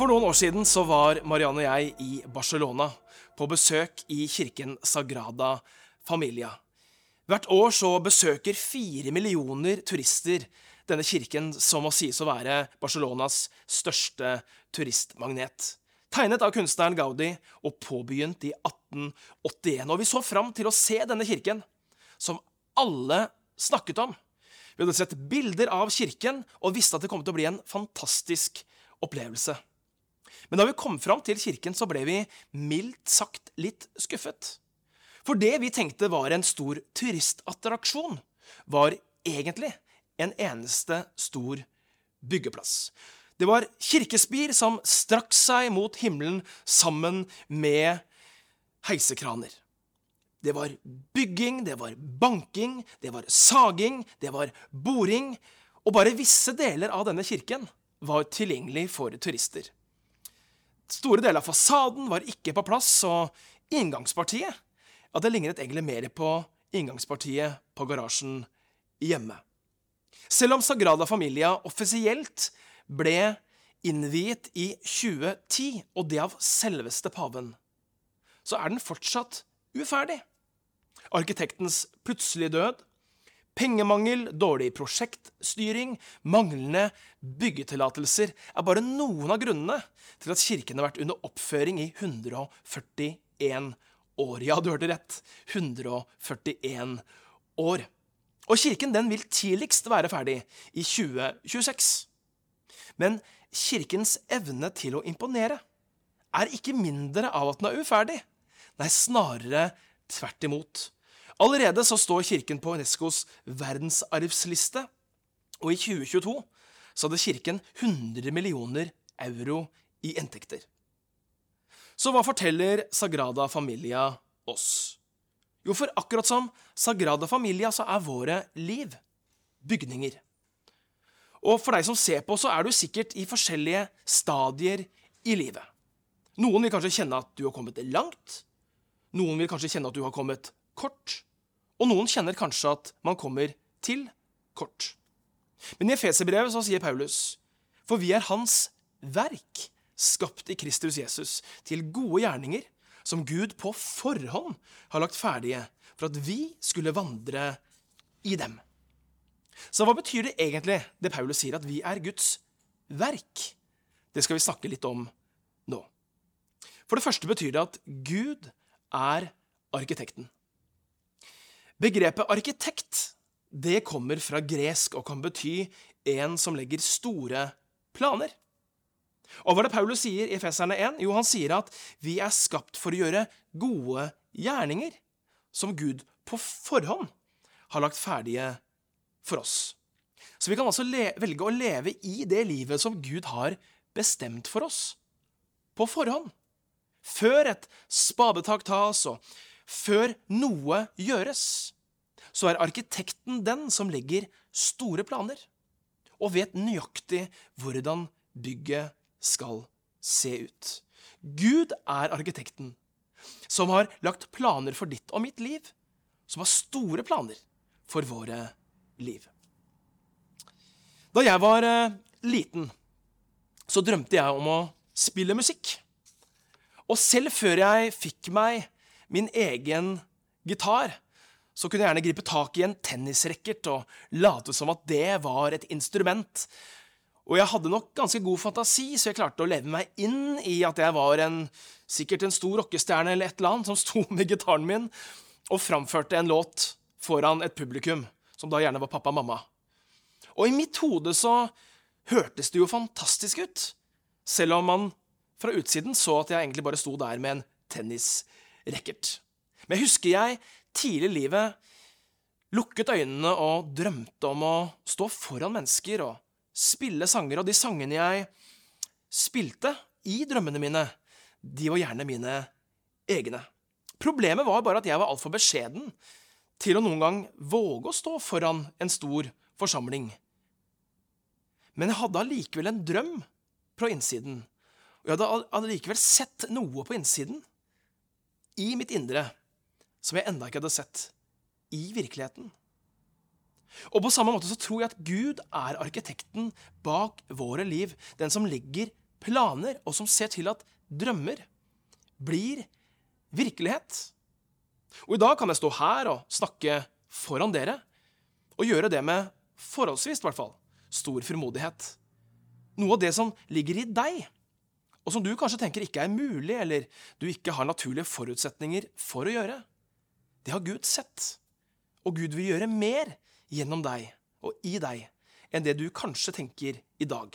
For noen år siden så var Marianne og jeg i Barcelona på besøk i kirken Sagrada Familia. Hvert år så besøker fire millioner turister denne kirken, som må sies å være Barcelonas største turistmagnet. Tegnet av kunstneren Gaudi og påbegynt i 1881. Og vi så fram til å se denne kirken, som alle snakket om. Vi hadde sett bilder av kirken og visste at det kom til å bli en fantastisk opplevelse. Men da vi kom fram til kirken, så ble vi mildt sagt litt skuffet. For det vi tenkte var en stor turistattraksjon, var egentlig en eneste stor byggeplass. Det var kirkespir som strakk seg mot himmelen sammen med heisekraner. Det var bygging, det var banking, det var saging, det var boring. Og bare visse deler av denne kirken var tilgjengelig for turister. Store deler av fasaden var ikke på plass, og inngangspartiet ja, det lignet egentlig mer på inngangspartiet på garasjen hjemme. Selv om Sagrada Familia offisielt ble innviet i 2010, og det av selveste paven, så er den fortsatt uferdig. Arkitektens plutselige død, pengemangel, dårlig prosjektstyring, manglende byggetillatelser er bare noen av grunnene til at kirken har vært under oppføring i 141 år. Ja, du hørte rett. 141 år. Og kirken den vil tidligst være ferdig i 2026. Men kirkens evne til å imponere er ikke mindre av at den er uferdig. Nei, snarere tvert imot. Allerede så står kirken på Unescos verdensarvsliste, og i 2022 så hadde kirken 100 millioner euro i inntekter. Så hva forteller Sagrada Familia oss? Jo, for akkurat som Sagrada Familia så er våre liv bygninger. Og for deg som ser på, så er du sikkert i forskjellige stadier i livet. Noen vil kanskje kjenne at du har kommet langt. Noen vil kanskje kjenne at du har kommet kort. Og noen kjenner kanskje at man kommer til kort. Men i Efeserbrevet sier Paulus, for vi er hans verk, skapt i Kristus Jesus, til gode gjerninger, som Gud på forhånd har lagt ferdige for at vi skulle vandre i dem. Så hva betyr det egentlig, det Paulus sier, at vi er Guds verk? Det skal vi snakke litt om nå. For det første betyr det at Gud er arkitekten. Begrepet arkitekt det kommer fra gresk og kan bety en som legger store planer. Og hva er det Paulus sier i Feserne 1? Jo, han sier at vi er skapt for å gjøre gode gjerninger, som Gud på forhånd har lagt ferdige for oss. Så vi kan altså velge å leve i det livet som Gud har bestemt for oss, på forhånd. Før et spadetak tas, og før noe gjøres, så er arkitekten den som legger store planer, og vet nøyaktig hvordan bygget skal se ut. Gud er arkitekten som har lagt planer for ditt og mitt liv, som har store planer for våre liv. Da jeg var eh, liten, så drømte jeg om å spille musikk. Og selv før jeg fikk meg min egen gitar, så kunne jeg gjerne gripe tak i en tennisracket og late som at det var et instrument og jeg hadde nok ganske god fantasi, så jeg klarte å leve meg inn i at jeg var en, sikkert en stor rockestjerne eller et eller annet som sto med gitaren min og framførte en låt foran et publikum, som da gjerne var pappa og mamma. Og i mitt hode så hørtes det jo fantastisk ut, selv om man fra utsiden så at jeg egentlig bare sto der med en tennisracket. Men jeg husker jeg tidlig i livet lukket øynene og drømte om å stå foran mennesker og spille sanger, og de sangene jeg spilte i drømmene mine, de var gjerne mine egne. Problemet var bare at jeg var altfor beskjeden til å noen gang våge å stå foran en stor forsamling. Men jeg hadde allikevel en drøm på innsiden, og jeg hadde allikevel sett noe på innsiden, i mitt indre, som jeg enda ikke hadde sett i virkeligheten. Og på samme måte så tror jeg at Gud er arkitekten bak våre liv. Den som legger planer, og som ser til at drømmer blir virkelighet. Og i dag kan jeg stå her og snakke foran dere, og gjøre det med forholdsvis, i hvert fall, stor frimodighet. Noe av det som ligger i deg, og som du kanskje tenker ikke er mulig, eller du ikke har naturlige forutsetninger for å gjøre, det har Gud sett. Og Gud vil gjøre mer gjennom deg og i deg enn det du kanskje tenker i dag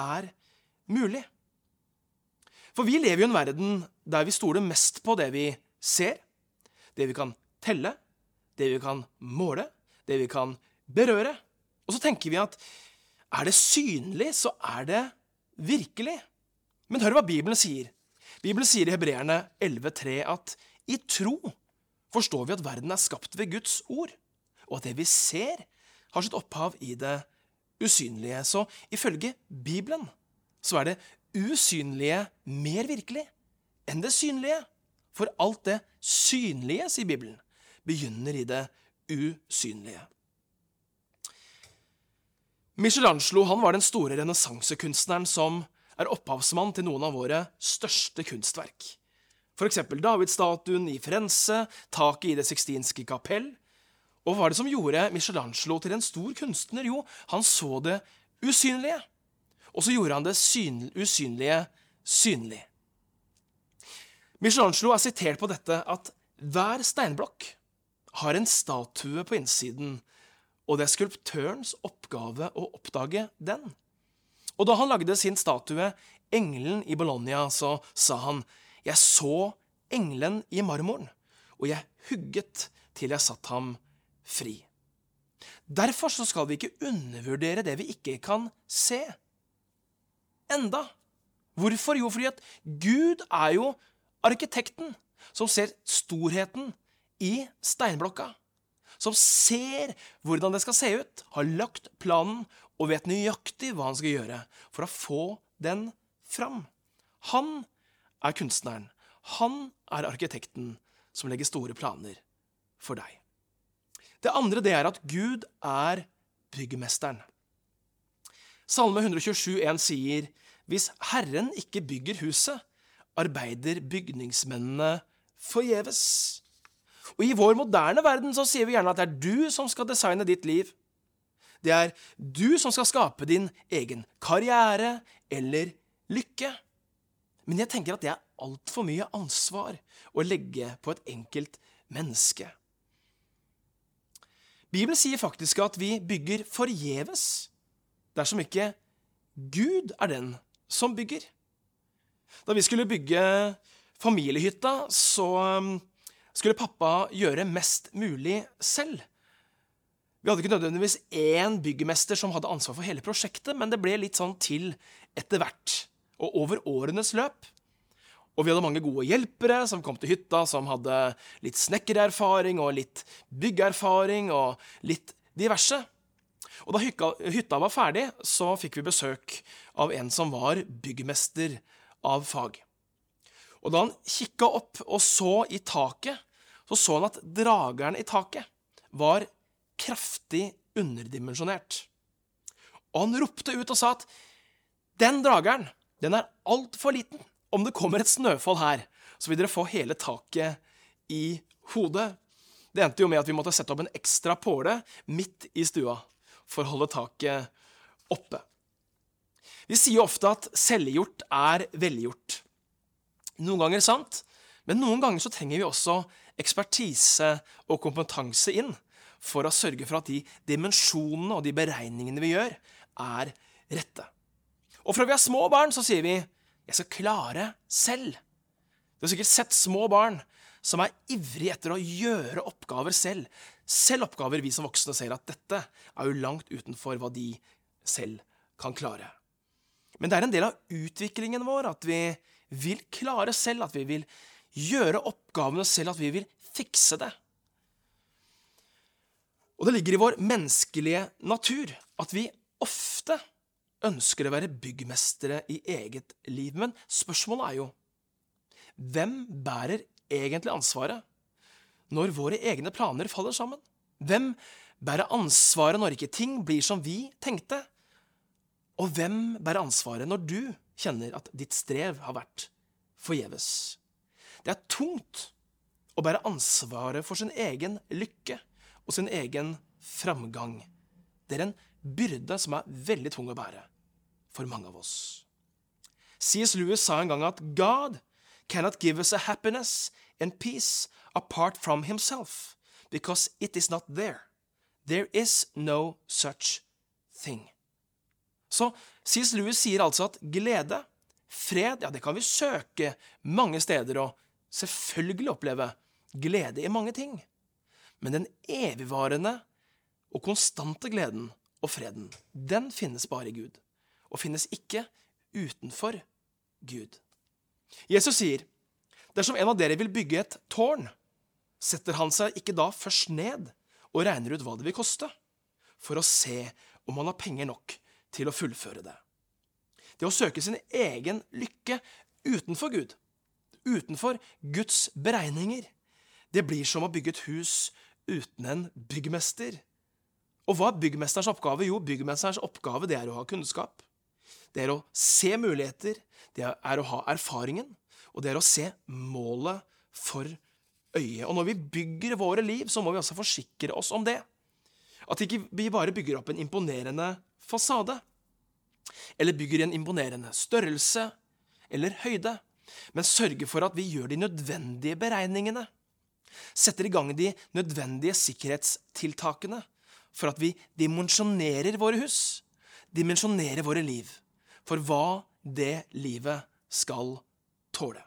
er mulig. For vi lever i en verden der vi stoler mest på det vi ser, det vi kan telle, det vi kan måle, det vi kan berøre. Og så tenker vi at er det synlig, så er det virkelig. Men hør hva Bibelen sier. Bibelen sier i Hebreerne 11,3 at i tro forstår vi at verden er skapt ved Guds ord, og at det vi ser, har sitt opphav i det usynlige. Så ifølge Bibelen så er det usynlige mer virkelig enn det synlige. For alt det synlige, sier Bibelen, begynner i det usynlige. Michelangelo han var den store renessansekunstneren som er opphavsmann til noen av våre største kunstverk. For eksempel Davidstatuen i Firenze, taket i Det sixtinske kapell. Og hva var det som gjorde Michelangelo til en stor kunstner? Jo, han så det usynlige. Og så gjorde han det usynlige synlig. Michelangelo er sitert på dette at hver steinblokk har en statue på innsiden og det er skulptørens oppgave å oppdage den. Og da han lagde sin statue, Engelen i Bologna, så sa han, Jeg så engelen i marmoren, og jeg hugget til jeg satt ham fri. Derfor så skal vi ikke undervurdere det vi ikke kan se. Enda. Hvorfor? Jo, fordi at Gud er jo arkitekten som ser storheten i steinblokka som ser hvordan det skal se ut, har lagt planen og vet nøyaktig hva han skal gjøre for å få den fram. Han er kunstneren. Han er arkitekten som legger store planer for deg. Det andre det er at Gud er byggmesteren. Salme 127,1 sier hvis Herren ikke bygger huset, arbeider bygningsmennene forgjeves. Og i vår moderne verden så sier vi gjerne at det er du som skal designe ditt liv. Det er du som skal skape din egen karriere eller lykke. Men jeg tenker at det er altfor mye ansvar å legge på et enkelt menneske. Bibelen sier faktisk at vi bygger forgjeves dersom ikke Gud er den som bygger. Da vi skulle bygge familiehytta, så skulle pappa gjøre mest mulig selv. Vi hadde ikke nødvendigvis én byggemester som hadde ansvar for hele prosjektet, men det ble litt sånn til etter hvert, og over årenes løp. Og vi hadde mange gode hjelpere som kom til hytta, som hadde litt snekkererfaring og litt byggeerfaring og litt diverse. Og da hytta var ferdig, så fikk vi besøk av en som var byggmester av fag. Og da han kikka opp og så i taket, så så han at drageren i taket var kraftig underdimensjonert. Og han ropte ut og sa at den drageren, den er altfor liten. Om det kommer et snøfall her, så vil dere få hele taket i hodet. Det endte jo med at vi måtte sette opp en ekstra påle midt i stua for å holde taket oppe. Vi sier ofte at selvgjort er velgjort. Noen ganger sant, men noen ganger så trenger vi også ekspertise og kompetanse inn for å sørge for at de dimensjonene og de beregningene vi gjør, er rette. Og fra vi er små barn, så sier vi 'jeg skal klare selv'. Du har sikkert sett små barn som er ivrige etter å gjøre oppgaver selv. Selv oppgaver vi som voksne ser at dette er jo langt utenfor hva de selv kan klare. Men det er en del av utviklingen vår at vi vil klare selv, at vi vil gjøre oppgavene selv, at vi vil fikse det. Og det ligger i vår menneskelige natur at vi ofte ønsker å være byggmestere i eget liv. Men spørsmålet er jo hvem bærer egentlig ansvaret når våre egne planer faller sammen? Hvem bærer ansvaret når ikke ting blir som vi tenkte? Og hvem bærer ansvaret når du kjenner at ditt strev har vært forgjeves. Det er tungt å bære ansvaret for sin egen lykke og sin egen framgang. Det er en byrde som er veldig tung å bære for mange av oss. C.S. Lewis sa en gang at God cannot give us a happiness and peace apart from himself, because it is not there. There is no such thing. Så C.S. Lewis sier altså at glede, fred, ja, det kan vi søke mange steder og selvfølgelig oppleve glede i mange ting. Men den evigvarende og konstante gleden og freden, den finnes bare i Gud, og finnes ikke utenfor Gud. Jesus sier, dersom en av dere vil bygge et tårn, setter han seg ikke da først ned og regner ut hva det vil koste, for å se om han har penger nok til å fullføre det. Det å søke sin egen lykke utenfor Gud, utenfor Guds beregninger, det blir som å bygge et hus uten en byggmester. Og hva er byggmesterens oppgave? Jo, byggmesterens oppgave det er å ha kunnskap. Det er å se muligheter, det er å ha erfaringen, og det er å se målet for øyet. Og når vi bygger våre liv, så må vi altså forsikre oss om det. At ikke vi bare bygger opp en imponerende fasade, eller bygger en imponerende størrelse eller høyde, men sørger for at vi gjør de nødvendige beregningene. Setter i gang de nødvendige sikkerhetstiltakene for at vi dimensjonerer våre hus, dimensjonerer våre liv, for hva det livet skal tåle.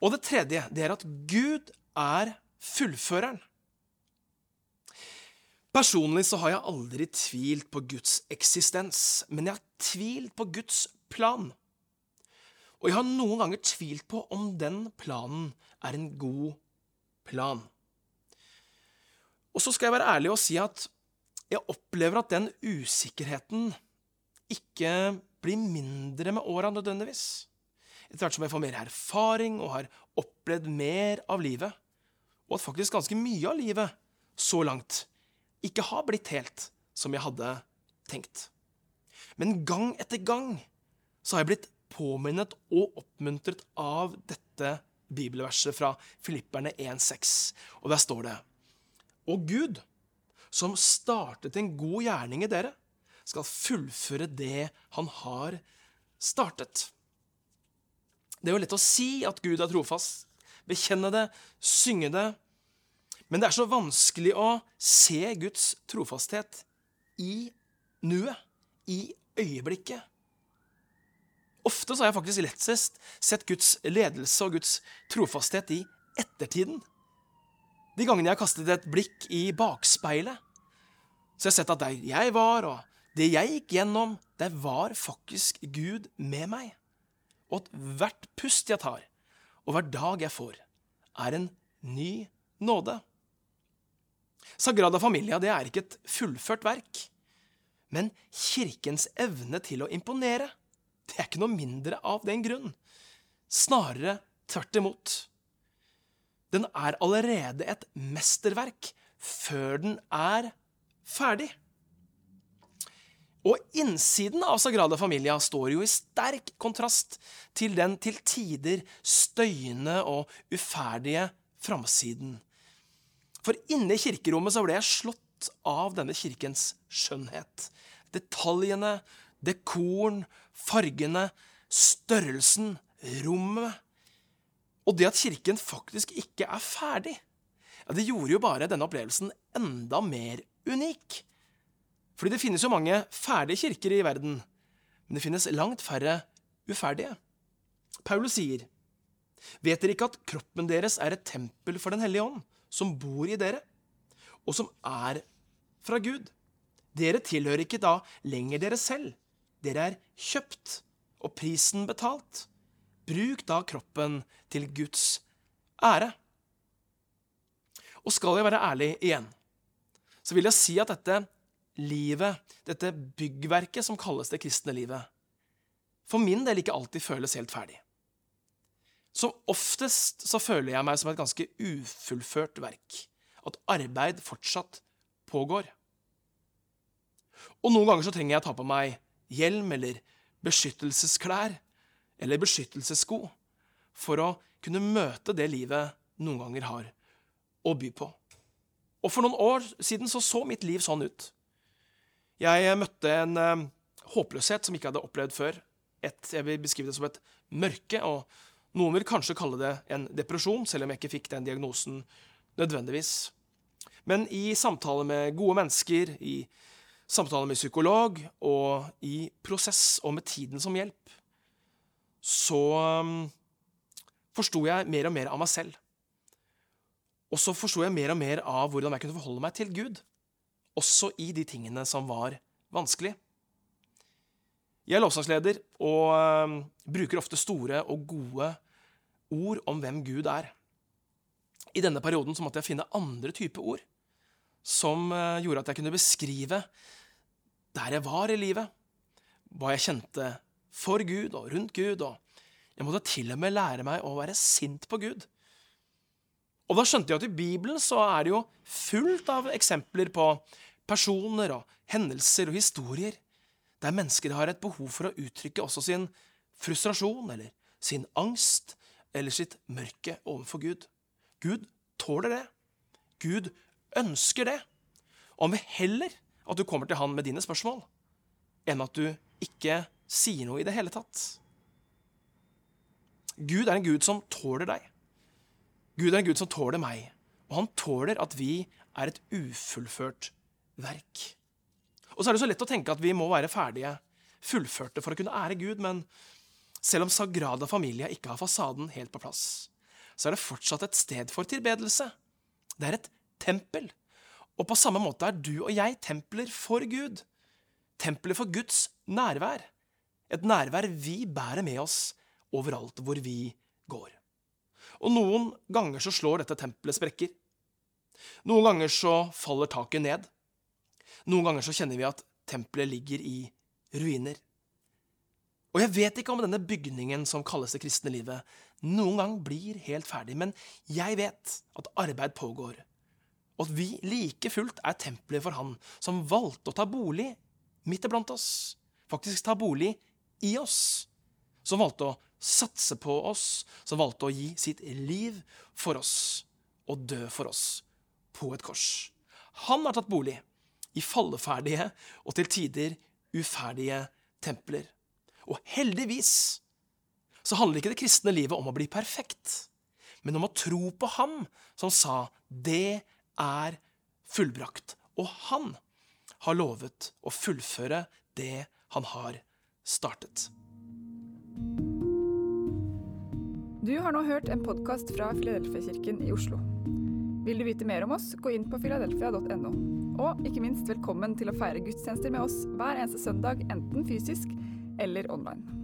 Og det tredje det er at Gud er fullføreren. Personlig så har jeg aldri tvilt på Guds eksistens, men jeg har tvilt på Guds plan. Og jeg har noen ganger tvilt på om den planen er en god plan. Og så skal jeg være ærlig og si at jeg opplever at den usikkerheten ikke blir mindre med åra nødvendigvis. Etter hvert som jeg får mer erfaring og har opplevd mer av livet, og at faktisk ganske mye av livet så langt ikke har blitt helt som jeg hadde tenkt. Men gang etter gang så har jeg blitt påminnet og oppmuntret av dette bibelverset fra Filipperne 1,6. Og der står det Og Gud, som startet en god gjerning i dere, skal fullføre det han har startet. Det er jo lett å si at Gud er trofast, bekjenne det, synge det, men det er så vanskelig å se Guds trofasthet i nuet, i øyeblikket. Ofte så har jeg faktisk lettest sett Guds ledelse og Guds trofasthet i ettertiden. De gangene jeg har kastet et blikk i bakspeilet, så jeg har sett at der jeg var, og det jeg gikk gjennom, der var faktisk Gud med meg. Og at hvert pust jeg tar, og hver dag jeg får, er en ny nåde. Sagrada Familia det er ikke et fullført verk, men kirkens evne til å imponere. Det er ikke noe mindre av den grunn. Snarere tvert imot. Den er allerede et mesterverk før den er ferdig. Og innsiden av Sagrada Familia står jo i sterk kontrast til den til tider støyende og uferdige framsiden. For inne i kirkerommet så ble jeg slått av denne kirkens skjønnhet. Detaljene, dekoren, fargene, størrelsen, rommet. Og det at kirken faktisk ikke er ferdig, ja, det gjorde jo bare denne opplevelsen enda mer unik. Fordi det finnes jo mange ferdige kirker i verden, men det finnes langt færre uferdige. Paulus sier, Vet dere ikke at kroppen deres er et tempel for Den hellige ånd, som bor i dere, og som er fra Gud? Dere tilhører ikke da lenger dere selv. Dere er kjøpt, og prisen betalt. Bruk da kroppen til Guds ære. Og skal jeg være ærlig igjen, så vil jeg si at dette livet, dette byggverket som kalles det kristne livet, for min del ikke alltid føles helt ferdig. Som oftest så føler jeg meg som et ganske ufullført verk. At arbeid fortsatt pågår. Og noen ganger så trenger jeg å ta på meg hjelm eller beskyttelsesklær eller beskyttelsessko for å kunne møte det livet noen ganger har å by på. Og for noen år siden så, så mitt liv sånn ut. Jeg møtte en eh, håpløshet som jeg ikke hadde opplevd før. Et, jeg vil beskrive det som et mørke, og noen vil kanskje kalle det en depresjon, selv om jeg ikke fikk den diagnosen nødvendigvis. Men i samtale med gode mennesker, i samtale med psykolog og i prosess og med tiden som hjelp, så um, forsto jeg mer og mer av meg selv. Og så forsto jeg mer og mer av hvordan jeg kunne forholde meg til Gud, også i de tingene som var vanskelig. Jeg er lovsangsleder og uh, bruker ofte store og gode ord om hvem Gud er. I denne perioden så måtte jeg finne andre typer ord som uh, gjorde at jeg kunne beskrive der jeg var i livet, hva jeg kjente for Gud og rundt Gud, og jeg måtte til og med lære meg å være sint på Gud. Og da skjønte jeg at i Bibelen så er det jo fullt av eksempler på personer og hendelser og historier der mennesker har et behov for å uttrykke også sin frustrasjon eller sin angst eller sitt mørke overfor Gud. Gud tåler det. Gud ønsker det. Og om vi heller at du kommer til han med dine spørsmål, enn at du ikke sier noe i det hele tatt. Gud er en Gud som tåler deg. Gud er en Gud som tåler meg, og han tåler at vi er et ufullført verk. Og så er det så lett å tenke at vi må være ferdige, fullførte, for å kunne ære Gud, men selv om Sagrada Familia ikke har fasaden helt på plass, så er det fortsatt et sted for tilbedelse. Det er et tempel. Og på samme måte er du og jeg templer for Gud. Templer for Guds nærvær. Et nærvær vi bærer med oss overalt hvor vi går. Og noen ganger så slår dette tempelet sprekker. Noen ganger så faller taket ned. Noen ganger så kjenner vi at tempelet ligger i ruiner. Og jeg vet ikke om denne bygningen som kalles det kristne livet, noen gang blir helt ferdig, men jeg vet at arbeid pågår, og at vi like fullt er tempelet for Han som valgte å ta bolig midt iblant oss, faktisk ta bolig i oss, som valgte å satse på oss, som valgte å gi sitt liv for oss og dø for oss på et kors. Han har tatt bolig i falleferdige og til tider uferdige templer. Og heldigvis så handler ikke det kristne livet om å bli perfekt, men om å tro på Ham som sa 'det er fullbrakt'. Og han har lovet å fullføre det han har startet. Du har nå hørt en podkast fra Filadelfia-kirken i Oslo. Vil du vite mer om oss, gå inn på filadelfia.no. Og ikke minst velkommen til å feire gudstjenester med oss hver eneste søndag, enten fysisk eller online.